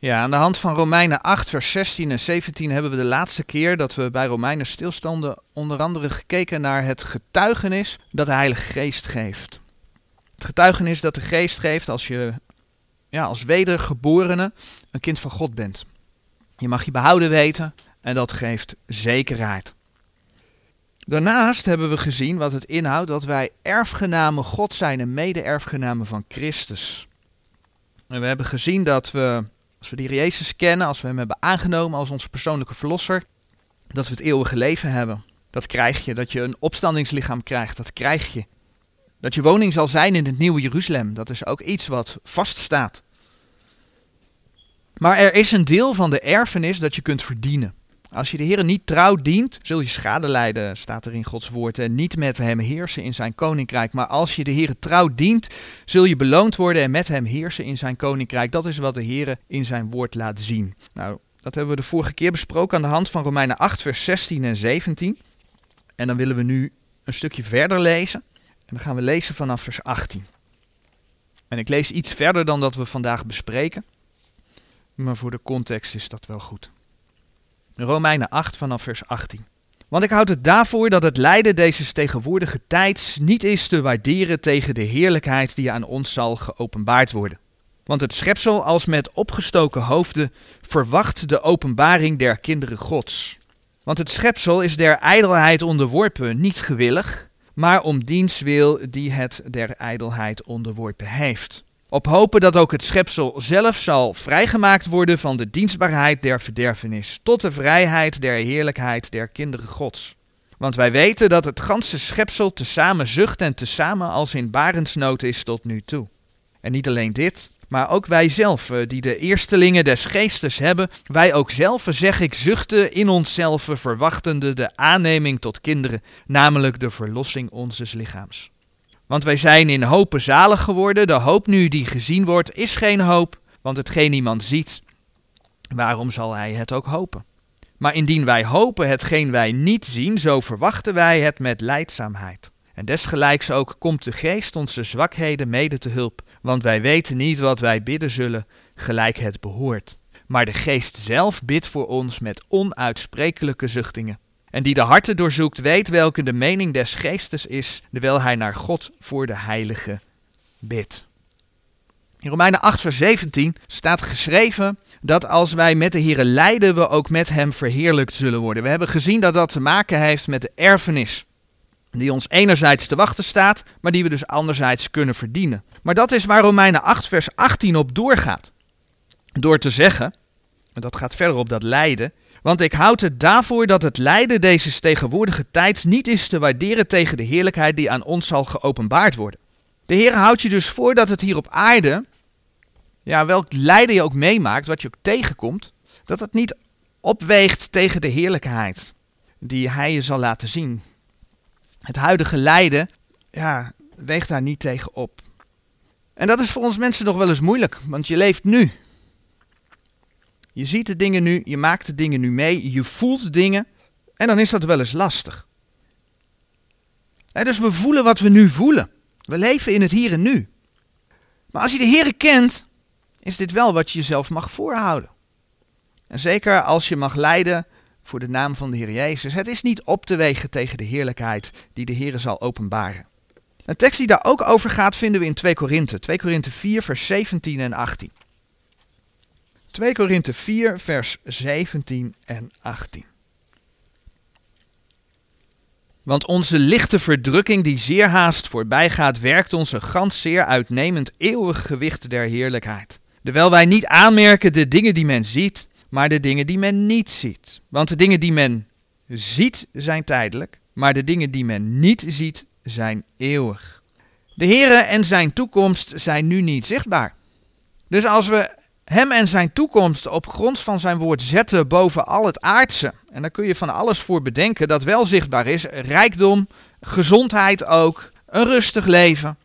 Ja, aan de hand van Romeinen 8, vers 16 en 17 hebben we de laatste keer dat we bij Romeinen stilstonden onder andere gekeken naar het getuigenis dat de Heilige Geest geeft. Het getuigenis dat de Geest geeft als je ja, als wedergeborene een kind van God bent. Je mag je behouden weten en dat geeft zekerheid. Daarnaast hebben we gezien wat het inhoudt dat wij erfgenamen God zijn en mede-erfgenamen van Christus. En we hebben gezien dat we, als we die Jezus kennen, als we hem hebben aangenomen als onze persoonlijke verlosser, dat we het eeuwige leven hebben. Dat krijg je, dat je een opstandingslichaam krijgt, dat krijg je. Dat je woning zal zijn in het nieuwe Jeruzalem, dat is ook iets wat vaststaat. Maar er is een deel van de erfenis dat je kunt verdienen. Als je de Heer niet trouw dient, zul je schade lijden, staat er in Gods woord. En niet met hem heersen in zijn koninkrijk. Maar als je de Heer trouw dient, zul je beloond worden en met hem heersen in zijn koninkrijk. Dat is wat de Heer in zijn woord laat zien. Nou, dat hebben we de vorige keer besproken aan de hand van Romeinen 8, vers 16 en 17. En dan willen we nu een stukje verder lezen. En dan gaan we lezen vanaf vers 18. En ik lees iets verder dan dat we vandaag bespreken. Maar voor de context is dat wel goed. Romeinen 8 vanaf vers 18. Want ik houd het daarvoor dat het lijden deze tegenwoordige tijds niet is te waarderen tegen de heerlijkheid die aan ons zal geopenbaard worden. Want het schepsel als met opgestoken hoofden verwacht de openbaring der kinderen Gods. Want het schepsel is der ijdelheid onderworpen, niet gewillig, maar om diens wil die het der ijdelheid onderworpen heeft. Op hopen dat ook het schepsel zelf zal vrijgemaakt worden van de dienstbaarheid der verderfenis, tot de vrijheid der heerlijkheid der kinderen Gods. Want wij weten dat het ganse schepsel tezamen zucht en tezamen als in barensnood is tot nu toe. En niet alleen dit, maar ook wij zelf, die de eerstelingen des geestes hebben, wij ook zelf, zeg ik, zuchten in onszelf, verwachtende de aanneming tot kinderen, namelijk de verlossing onzes lichaams. Want wij zijn in hopen zalig geworden. De hoop nu die gezien wordt, is geen hoop, want hetgeen niemand ziet, waarom zal hij het ook hopen? Maar indien wij hopen hetgeen wij niet zien, zo verwachten wij het met leidzaamheid. En desgelijks ook komt de geest onze zwakheden mede te hulp, want wij weten niet wat wij bidden zullen, gelijk het behoort. Maar de geest zelf bidt voor ons met onuitsprekelijke zuchtingen. En die de harten doorzoekt, weet welke de mening des geestes is, terwijl hij naar God voor de heilige bidt. In Romeinen 8, vers 17 staat geschreven dat als wij met de Heer lijden, we ook met hem verheerlijkt zullen worden. We hebben gezien dat dat te maken heeft met de erfenis, die ons enerzijds te wachten staat, maar die we dus anderzijds kunnen verdienen. Maar dat is waar Romeinen 8, vers 18 op doorgaat. Door te zeggen, en dat gaat verder op dat lijden, want ik houd het daarvoor dat het lijden deze tegenwoordige tijd niet is te waarderen tegen de heerlijkheid die aan ons zal geopenbaard worden. De Heer houdt je dus voor dat het hier op aarde, ja, welk lijden je ook meemaakt, wat je ook tegenkomt, dat het niet opweegt tegen de heerlijkheid die Hij je zal laten zien. Het huidige lijden, ja, weegt daar niet tegen op. En dat is voor ons mensen nog wel eens moeilijk, want je leeft nu. Je ziet de dingen nu, je maakt de dingen nu mee, je voelt de dingen en dan is dat wel eens lastig. dus we voelen wat we nu voelen. We leven in het hier en nu. Maar als je de Heer kent, is dit wel wat je jezelf mag voorhouden. En zeker als je mag lijden voor de naam van de Heer Jezus. Het is niet op te wegen tegen de heerlijkheid die de Heer zal openbaren. Een tekst die daar ook over gaat vinden we in 2 Korinthe. 2 Korinthe 4 vers 17 en 18. 2 Korinthe 4, vers 17 en 18. Want onze lichte verdrukking die zeer haast voorbij gaat, werkt ons een gans zeer uitnemend eeuwig gewicht der heerlijkheid. Terwijl wij niet aanmerken de dingen die men ziet, maar de dingen die men niet ziet. Want de dingen die men ziet zijn tijdelijk, maar de dingen die men niet ziet zijn eeuwig. De Here en zijn toekomst zijn nu niet zichtbaar. Dus als we hem en zijn toekomst op grond van zijn woord zetten boven al het aardse. En daar kun je van alles voor bedenken dat wel zichtbaar is. Rijkdom, gezondheid ook, een rustig leven.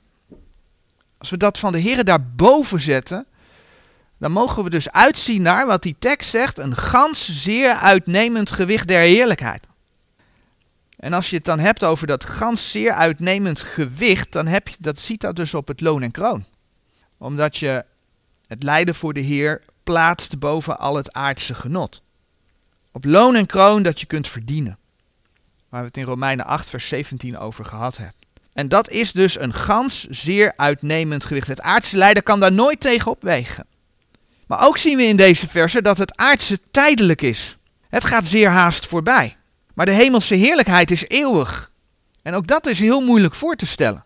Als we dat van de Heer daarboven zetten, dan mogen we dus uitzien naar wat die tekst zegt, een gans zeer uitnemend gewicht der heerlijkheid. En als je het dan hebt over dat gans zeer uitnemend gewicht, dan heb je, dat ziet dat dus op het loon en kroon. Omdat je het lijden voor de Heer plaatst boven al het aardse genot. Op loon en kroon dat je kunt verdienen. Waar we het in Romeinen 8, vers 17 over gehad hebben. En dat is dus een gans zeer uitnemend gewicht. Het aardse lijden kan daar nooit tegen opwegen. Maar ook zien we in deze verse dat het aardse tijdelijk is. Het gaat zeer haast voorbij. Maar de hemelse heerlijkheid is eeuwig. En ook dat is heel moeilijk voor te stellen.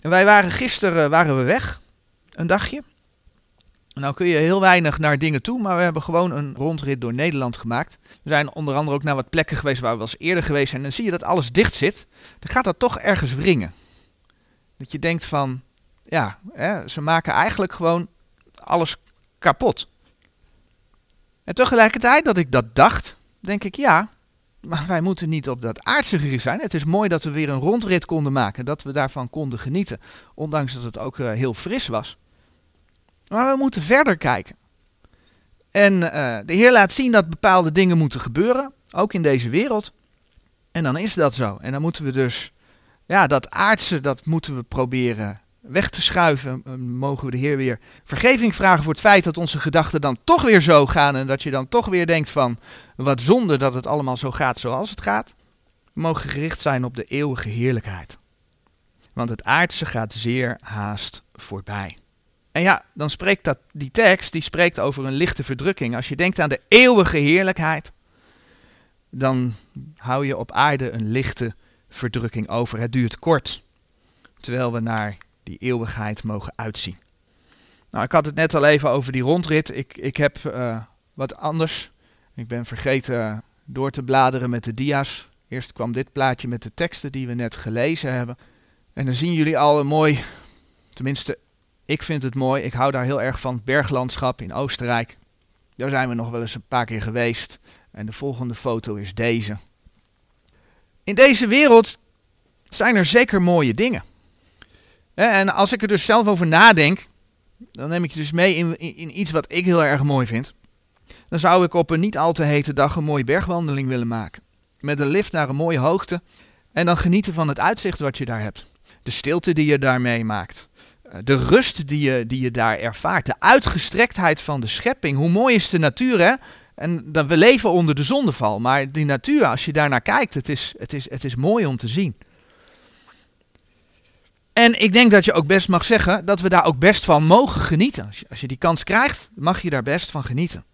En wij waren gisteren waren we weg, een dagje. Nou kun je heel weinig naar dingen toe, maar we hebben gewoon een rondrit door Nederland gemaakt. We zijn onder andere ook naar wat plekken geweest waar we wel eens eerder geweest zijn. En dan zie je dat alles dicht zit. Dan gaat dat toch ergens wringen. Dat je denkt van, ja, hè, ze maken eigenlijk gewoon alles kapot. En tegelijkertijd dat ik dat dacht, denk ik ja, maar wij moeten niet op dat aardse gericht zijn. Het is mooi dat we weer een rondrit konden maken, dat we daarvan konden genieten. Ondanks dat het ook uh, heel fris was. Maar we moeten verder kijken. En uh, de Heer laat zien dat bepaalde dingen moeten gebeuren, ook in deze wereld. En dan is dat zo. En dan moeten we dus, ja, dat aardse, dat moeten we proberen weg te schuiven, eh, mogen we de Heer weer vergeving vragen voor het feit dat onze gedachten dan toch weer zo gaan en dat je dan toch weer denkt van wat zonde dat het allemaal zo gaat zoals het gaat. We mogen gericht zijn op de eeuwige heerlijkheid. Want het aardse gaat zeer haast voorbij. En ja, dan spreekt dat, die tekst die spreekt over een lichte verdrukking. Als je denkt aan de eeuwige heerlijkheid, dan hou je op aarde een lichte verdrukking over. Het duurt kort, terwijl we naar die eeuwigheid mogen uitzien. Nou, ik had het net al even over die rondrit. Ik, ik heb uh, wat anders. Ik ben vergeten door te bladeren met de dia's. Eerst kwam dit plaatje met de teksten die we net gelezen hebben. En dan zien jullie al een mooi, tenminste, ik vind het mooi. Ik hou daar heel erg van. Berglandschap in Oostenrijk. Daar zijn we nog wel eens een paar keer geweest. En de volgende foto is deze. In deze wereld zijn er zeker mooie dingen. En als ik er dus zelf over nadenk, dan neem ik je dus mee in, in, iets wat ik heel erg mooi vind. Dan zou ik op een niet al te hete dag een mooie bergwandeling willen maken. Met een lift naar een mooie hoogte. En dan genieten van het uitzicht wat je daar hebt. De stilte die je daar meemaakt. Eh, de rust die je, die je daar ervaart. De uitgestrektheid van de schepping. Hoe mooi is de natuur, hè? En dat we leven onder de zondeval. Maar die natuur, als je daar naar kijkt, het is, het, is, het is mooi om te zien. En ik denk dat je ook best mag zeggen dat we daar ook best van mogen genieten. Als je, als je die kans krijgt, mag je daar best van genieten.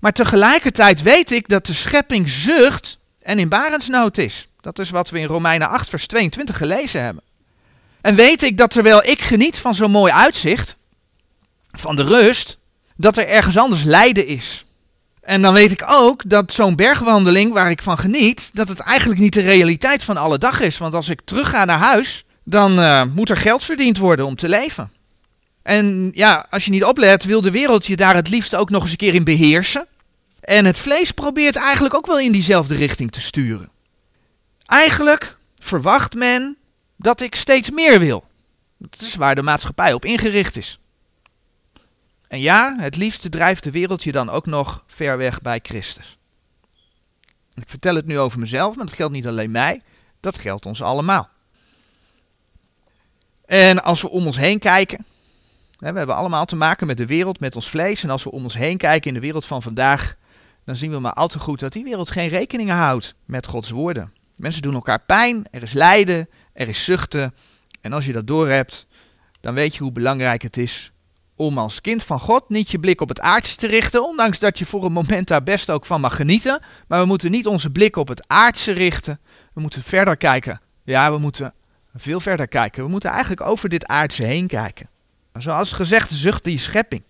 Maar tegelijkertijd weet ik dat de schepping zucht en in barensnood is. Dat is wat we in Romeinen 8, vers 22 gelezen hebben. En weet ik dat terwijl ik geniet van zo'n mooi uitzicht, van de rust, dat er ergens anders lijden is. En dan weet ik ook dat zo'n bergwandeling waar ik van geniet, dat het eigenlijk niet de realiteit van alle dag is. Want als ik terug ga naar huis, dan uh, moet er geld verdiend worden om te leven. En ja, als je niet oplet, wil de wereld je daar het liefst ook nog eens een keer in beheersen. En het vlees probeert eigenlijk ook wel in diezelfde richting te sturen. Eigenlijk verwacht men dat ik steeds meer wil. Dat is waar de maatschappij op ingericht is. En ja, het liefste drijft de wereld je dan ook nog ver weg bij Christus. Ik vertel het nu over mezelf, maar dat geldt niet alleen mij, dat geldt ons allemaal. En als we om ons heen kijken, we hebben allemaal te maken met de wereld, met ons vlees. En als we om ons heen kijken in de wereld van vandaag, dan zien we maar al te goed dat die wereld geen rekening houdt met Gods woorden. Mensen doen elkaar pijn, er is lijden, er is zuchten. En als je dat doorhebt, dan weet je hoe belangrijk het is om als kind van God niet je blik op het aardse te richten, ondanks dat je voor een moment daar best ook van mag genieten. Maar we moeten niet onze blik op het aardse richten. We moeten verder kijken. Ja, we moeten veel verder kijken. We moeten eigenlijk over dit aardse heen kijken. Zoals gezegd, zucht die schepping.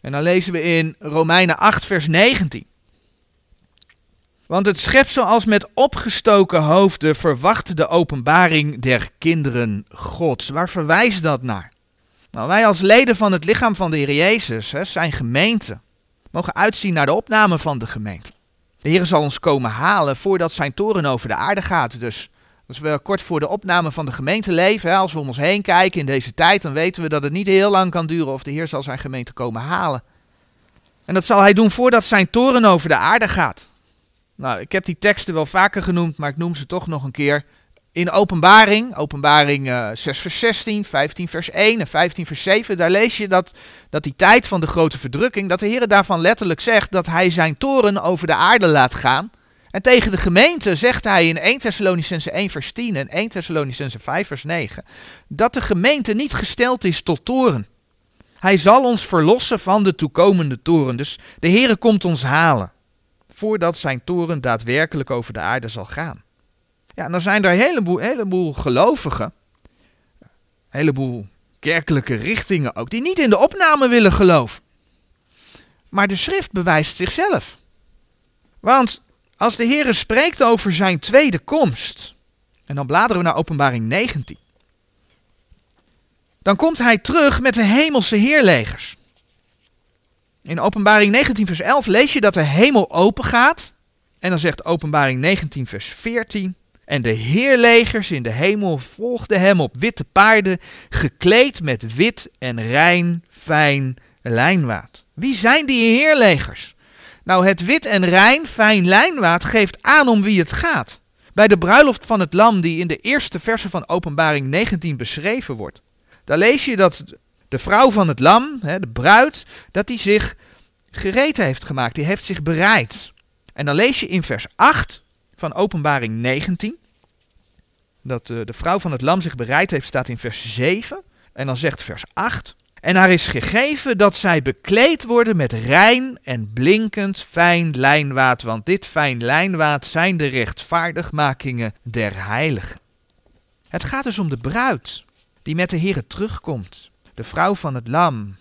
En dan lezen we in Romeinen 8, vers 19. Want het schepsel als met opgestoken hoofden verwacht de openbaring der kinderen Gods. Waar verwijst dat naar? Nou, wij als leden van het lichaam van de Heer Jezus, hè, zijn gemeente, mogen uitzien naar de opname van de gemeente. De Heer zal ons komen halen voordat zijn toren over de aarde gaat. Dus als we kort voor de opname van de gemeente leven, als we om ons heen kijken in deze tijd, dan weten we dat het niet heel lang kan duren of de Heer zal zijn gemeente komen halen. En dat zal hij doen voordat zijn toren over de aarde gaat. Nou, ik heb die teksten wel vaker genoemd, maar ik noem ze toch nog een keer. In openbaring, openbaring uh, 6 vers 16, 15 vers 1 en 15 vers 7, daar lees je dat, dat die tijd van de grote verdrukking, dat de Heer daarvan letterlijk zegt dat hij zijn toren over de aarde laat gaan. En tegen de gemeente zegt hij in 1 Thessalonicense 1 vers 10 en 1 Thessalonicense 5 vers 9, dat de gemeente niet gesteld is tot toren. Hij zal ons verlossen van de toekomende toren. Dus de Heer komt ons halen, voordat zijn toren daadwerkelijk over de aarde zal gaan. Ja, dan zijn er een heleboel, heleboel gelovigen, een heleboel kerkelijke richtingen ook, die niet in de opname willen geloven. Maar de schrift bewijst zichzelf. Want als de Heer spreekt over zijn tweede komst, en dan bladeren we naar Openbaring 19, dan komt hij terug met de hemelse heerlegers. In Openbaring 19, vers 11 lees je dat de hemel open gaat. En dan zegt Openbaring 19, vers 14. En de heerlegers in de hemel volgden hem op witte paarden, gekleed met wit en rein, fijn lijnwaad. Wie zijn die heerlegers? Nou, het wit en rein, fijn lijnwaad geeft aan om wie het gaat. Bij de bruiloft van het lam die in de eerste verse van Openbaring 19 beschreven wordt. Daar lees je dat de vrouw van het lam, de bruid, dat die zich gereed heeft gemaakt. Die heeft zich bereid. En dan lees je in vers 8 van Openbaring 19 dat de vrouw van het lam zich bereid heeft, staat in vers 7. En dan zegt vers 8. En haar is gegeven dat zij bekleed worden met rein en blinkend fijn lijnwaad, want dit fijn lijnwaad zijn de rechtvaardigmakingen der heiligen. Het gaat dus om de bruid die met de Here terugkomt, de vrouw van het lam.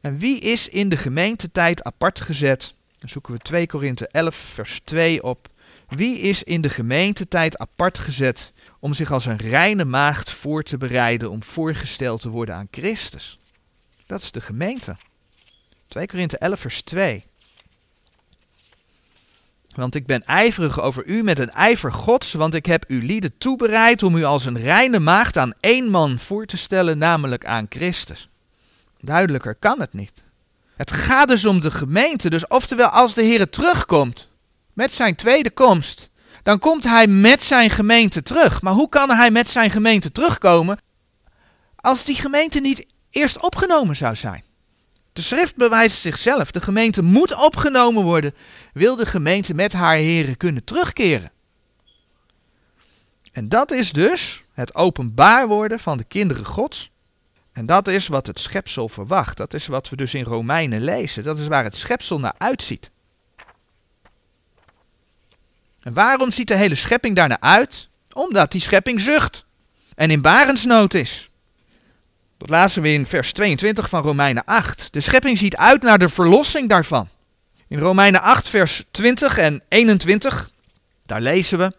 En wie is in de gemeentetijd apart gezet? Dan zoeken we 2 Korinthe 11 vers 2 op. Wie is in de gemeentetijd apart gezet om zich als een reine maagd voor te bereiden om voorgesteld te worden aan Christus? Dat is de gemeente. 2 Korinthe 11 vers 2. Want ik ben ijverig over u met een ijver gods, want ik heb u lieden toebereid om u als een reine maagd aan één man voor te stellen, namelijk aan Christus. Duidelijker kan het niet. Het gaat dus om de gemeente, dus oftewel als de Heer terugkomt, met zijn tweede komst, dan komt hij met zijn gemeente terug. Maar hoe kan hij met zijn gemeente terugkomen als die gemeente niet eerst opgenomen zou zijn? De schrift bewijst zichzelf. De gemeente moet opgenomen worden. Wil de gemeente met haar heren kunnen terugkeren? En dat is dus het openbaar worden van de kinderen Gods. En dat is wat het schepsel verwacht. Dat is wat we dus in Romeinen lezen. Dat is waar het schepsel naar uitziet. En waarom ziet de hele schepping daarnaar uit? Omdat die schepping zucht en in barensnood is. Dat lazen we in vers 22 van Romeinen 8. De schepping ziet uit naar de verlossing daarvan. In Romeinen 8, vers 20 en 21, daar lezen we.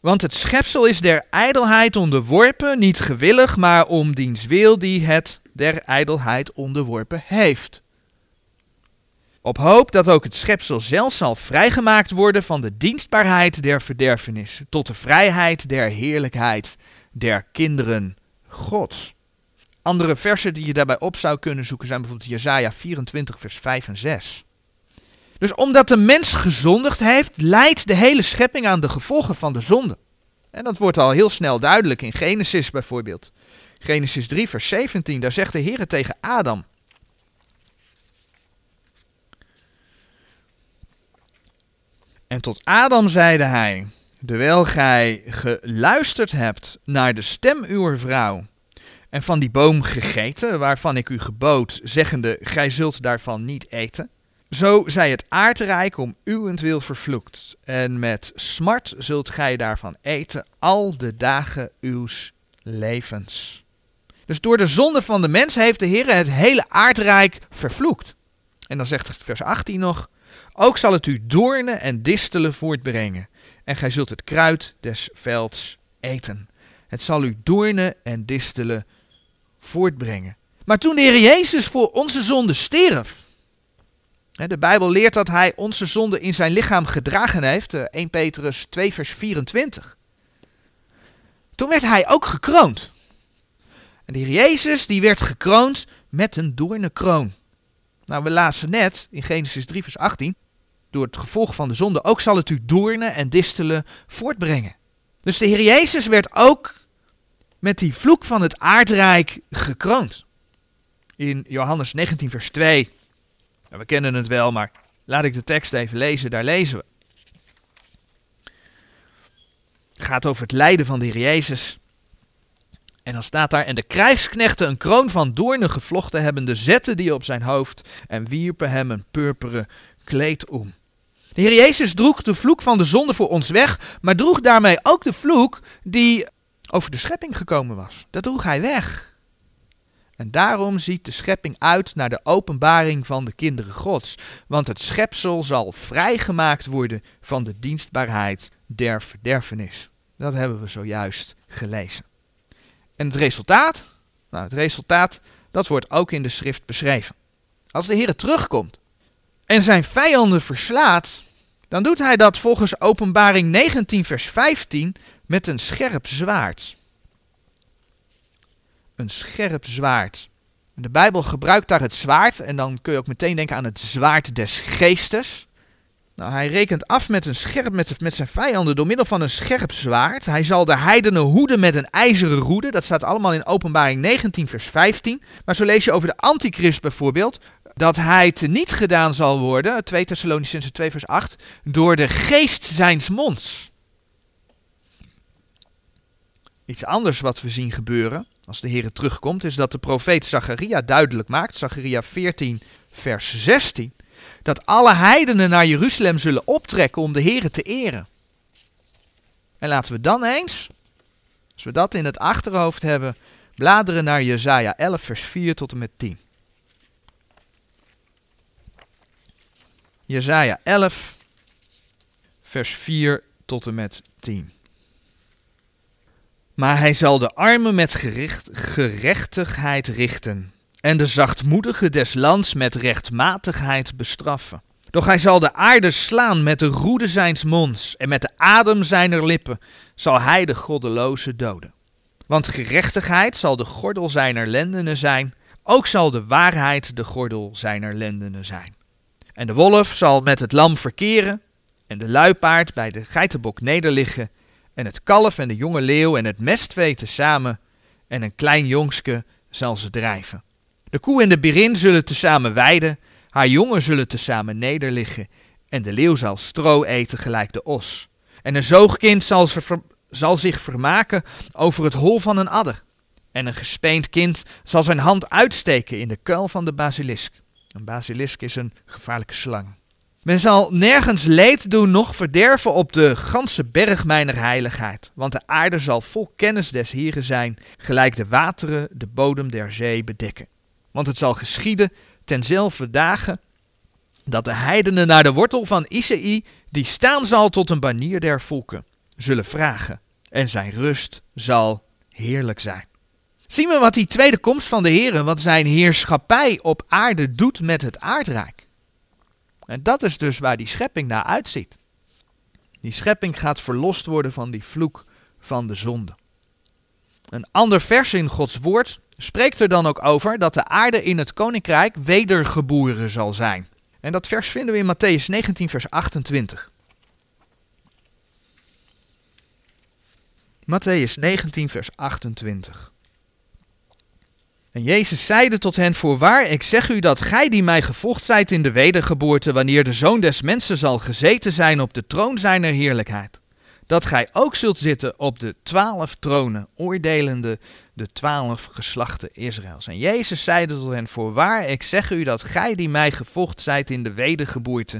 Want het schepsel is der ijdelheid onderworpen, niet gewillig, maar om diens wil die het der ijdelheid onderworpen heeft op hoop dat ook het schepsel zelf zal vrijgemaakt worden van de dienstbaarheid der verderfenis, tot de vrijheid der heerlijkheid der kinderen Gods. Andere versen die je daarbij op zou kunnen zoeken zijn bijvoorbeeld Jesaja 24 vers 5 en 6. Dus omdat de mens gezondigd heeft, leidt de hele schepping aan de gevolgen van de zonde. En dat wordt al heel snel duidelijk in Genesis bijvoorbeeld. Genesis 3 vers 17, daar zegt de Heer tegen Adam: En tot Adam zeide hij, terwijl gij geluisterd hebt naar de stem uw vrouw, en van die boom gegeten, waarvan ik u gebood, zeggende, gij zult daarvan niet eten, zo zij het aardrijk om uwentwil vervloekt, en met smart zult gij daarvan eten al de dagen uws levens. Dus door de zonde van de mens heeft de Heer het hele aardrijk vervloekt. En dan zegt vers 18 nog, ook zal het u doornen en distelen voortbrengen, en gij zult het kruid des velds eten. Het zal u doornen en distelen voortbrengen. Maar toen de Heer Jezus voor onze zonde stierf, de Bijbel leert dat hij onze zonde in zijn lichaam gedragen heeft, 1 eh, Petrus 2 vers 24. Toen werd hij ook gekroond. En de Heer Jezus die werd gekroond met een doornenkroon. Nou, we lazen net in Genesis 3 vers 18 door het gevolg van de zonde, ook zal het u doornen en distelen voortbrengen. Dus de Heer Jezus werd ook met die vloek van het aardrijk gekroond. In Johannes 19, vers 2. We kennen het wel, maar laat ik de tekst even lezen. Daar lezen we. Het gaat over het lijden van de Heer Jezus. En dan staat daar, en de krijgsknechten een kroon van doornen gevlochten hebbende, zetten die op zijn hoofd en wierpen hem een purperen kleed om. De Heer Jezus droeg de vloek van de zonde voor ons weg, maar droeg daarmee ook de vloek die over de schepping gekomen was. Dat droeg hij weg. En daarom ziet de schepping uit naar de openbaring van de kinderen Gods, want het schepsel zal vrijgemaakt worden van de dienstbaarheid der verderfenis. Dat hebben we zojuist gelezen. En het resultaat? Nou, het resultaat, dat wordt ook in de schrift beschreven. Als de Heer terugkomt en zijn vijanden verslaat, dan doet hij dat volgens Openbaring 19, vers 15 met een scherp zwaard. Een scherp zwaard. De Bijbel gebruikt daar het zwaard en dan kun je ook meteen denken aan het zwaard des geestes. Nou, hij rekent af met, een scherp, met, met zijn vijanden door middel van een scherp zwaard. Hij zal de heidenen hoeden met een ijzeren roede. Dat staat allemaal in Openbaring 19, vers 15. Maar zo lees je over de antichrist bijvoorbeeld. Dat hij niet gedaan zal worden, 2 Thessalonicense 2, vers 8, door de geest zijns monds. Iets anders wat we zien gebeuren als de Heer terugkomt, is dat de profeet Zacharia duidelijk maakt, Zacharia 14, vers 16 dat alle heidenen naar Jeruzalem zullen optrekken om de Heer te eren. En laten we dan eens, als we dat in het achterhoofd hebben, bladeren naar Jesaja 11, vers 4 tot en met 10. Jesaja 11, vers 4 tot en met 10. Maar hij zal de armen met gericht, gerechtigheid richten en de zachtmoedige des lands met rechtmatigheid bestraffen. Doch hij zal de aarde slaan met de roede zijns monds en met de adem zijner lippen zal hij de goddeloze doden. Want gerechtigheid zal de gordel zijner lendenen zijn, ook zal de waarheid de gordel zijner lendenen zijn. En de wolf zal met het lam verkeren, en de luipaard bij de geitenbok nederliggen, en het kalf en de jonge leeuw en het mestvee tezamen, en een klein jongske zal ze drijven. De koe en de berin zullen tezamen weiden, haar jongen zullen tezamen nederliggen, en de leeuw zal stro eten gelijk de os. En een zoogkind zal, zal zich vermaken over het hol van een adder. En een gespeend kind zal zijn hand uitsteken in de kuil van de basilisk. Een basilisk is een gevaarlijke slang. Men zal nergens leed doen, noch verderven op de ganse berg mijner heiligheid. Want de aarde zal vol kennis des Heren zijn, gelijk de wateren de bodem der zee bedekken. Want het zal geschieden tenzelfde dagen dat de heidenen naar de wortel van Isaï, die staan zal tot een banier der volken, zullen vragen. En zijn rust zal heerlijk zijn. Zien we wat die tweede komst van de Heer, wat zijn heerschappij op aarde doet met het aardrijk. En dat is dus waar die schepping naar uitziet. Die schepping gaat verlost worden van die vloek van de zonde. Een ander vers in Gods woord spreekt er dan ook over dat de aarde in het koninkrijk wedergeboren zal zijn. En dat vers vinden we in Matthäus 19, vers 28. Matthäus 19, vers 28. En Jezus zeide tot hen, voorwaar, ik zeg u dat gij die mij gevolgd zijt in de wedergeboorte, wanneer de Zoon des Mensen zal gezeten zijn op de troon zijner heerlijkheid, dat gij ook zult zitten op de twaalf tronen, oordelende de twaalf geslachten Israëls. En Jezus zeide tot hen, voorwaar, ik zeg u dat gij die mij gevolgd zijt in de wedergeboorte,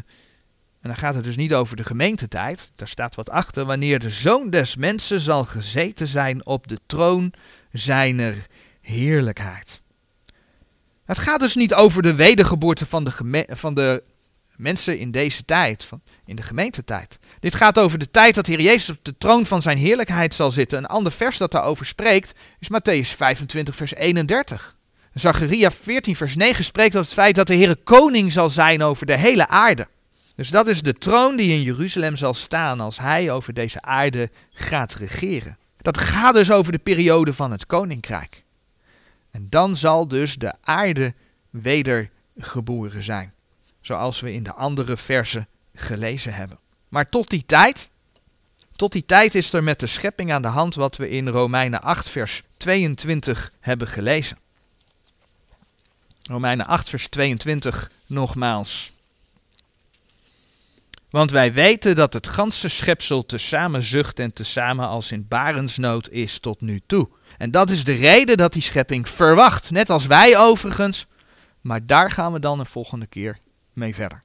en dan gaat het dus niet over de gemeentetijd, daar staat wat achter, wanneer de Zoon des Mensen zal gezeten zijn op de troon zijner heerlijkheid. Het gaat dus niet over de wedergeboorte van de, van de mensen in deze tijd, van, in de gemeentetijd. Dit gaat over de tijd dat Heer Jezus op de troon van zijn heerlijkheid zal zitten. Een ander vers dat daarover spreekt is Matthäus 25, vers 31. Zacharia 14, vers 9 spreekt over het feit dat de Heer koning zal zijn over de hele aarde. Dus dat is de troon die in Jeruzalem zal staan als hij over deze aarde gaat regeren. Dat gaat dus over de periode van het koninkrijk. En dan zal dus de aarde wedergeboren zijn zoals we in de andere versen gelezen hebben. Maar tot die tijd, Tot die tijd is er met de schepping aan de hand wat we in Romeinen 8, vers 22 hebben gelezen. Romeinen 8, vers 22 nogmaals. Want wij weten dat het ganse schepsel tezamen zucht en tezamen als in barensnood is tot nu toe. En dat is de reden dat die schepping verwacht, net als wij overigens. Maar daar gaan we dan een volgende keer mee verder.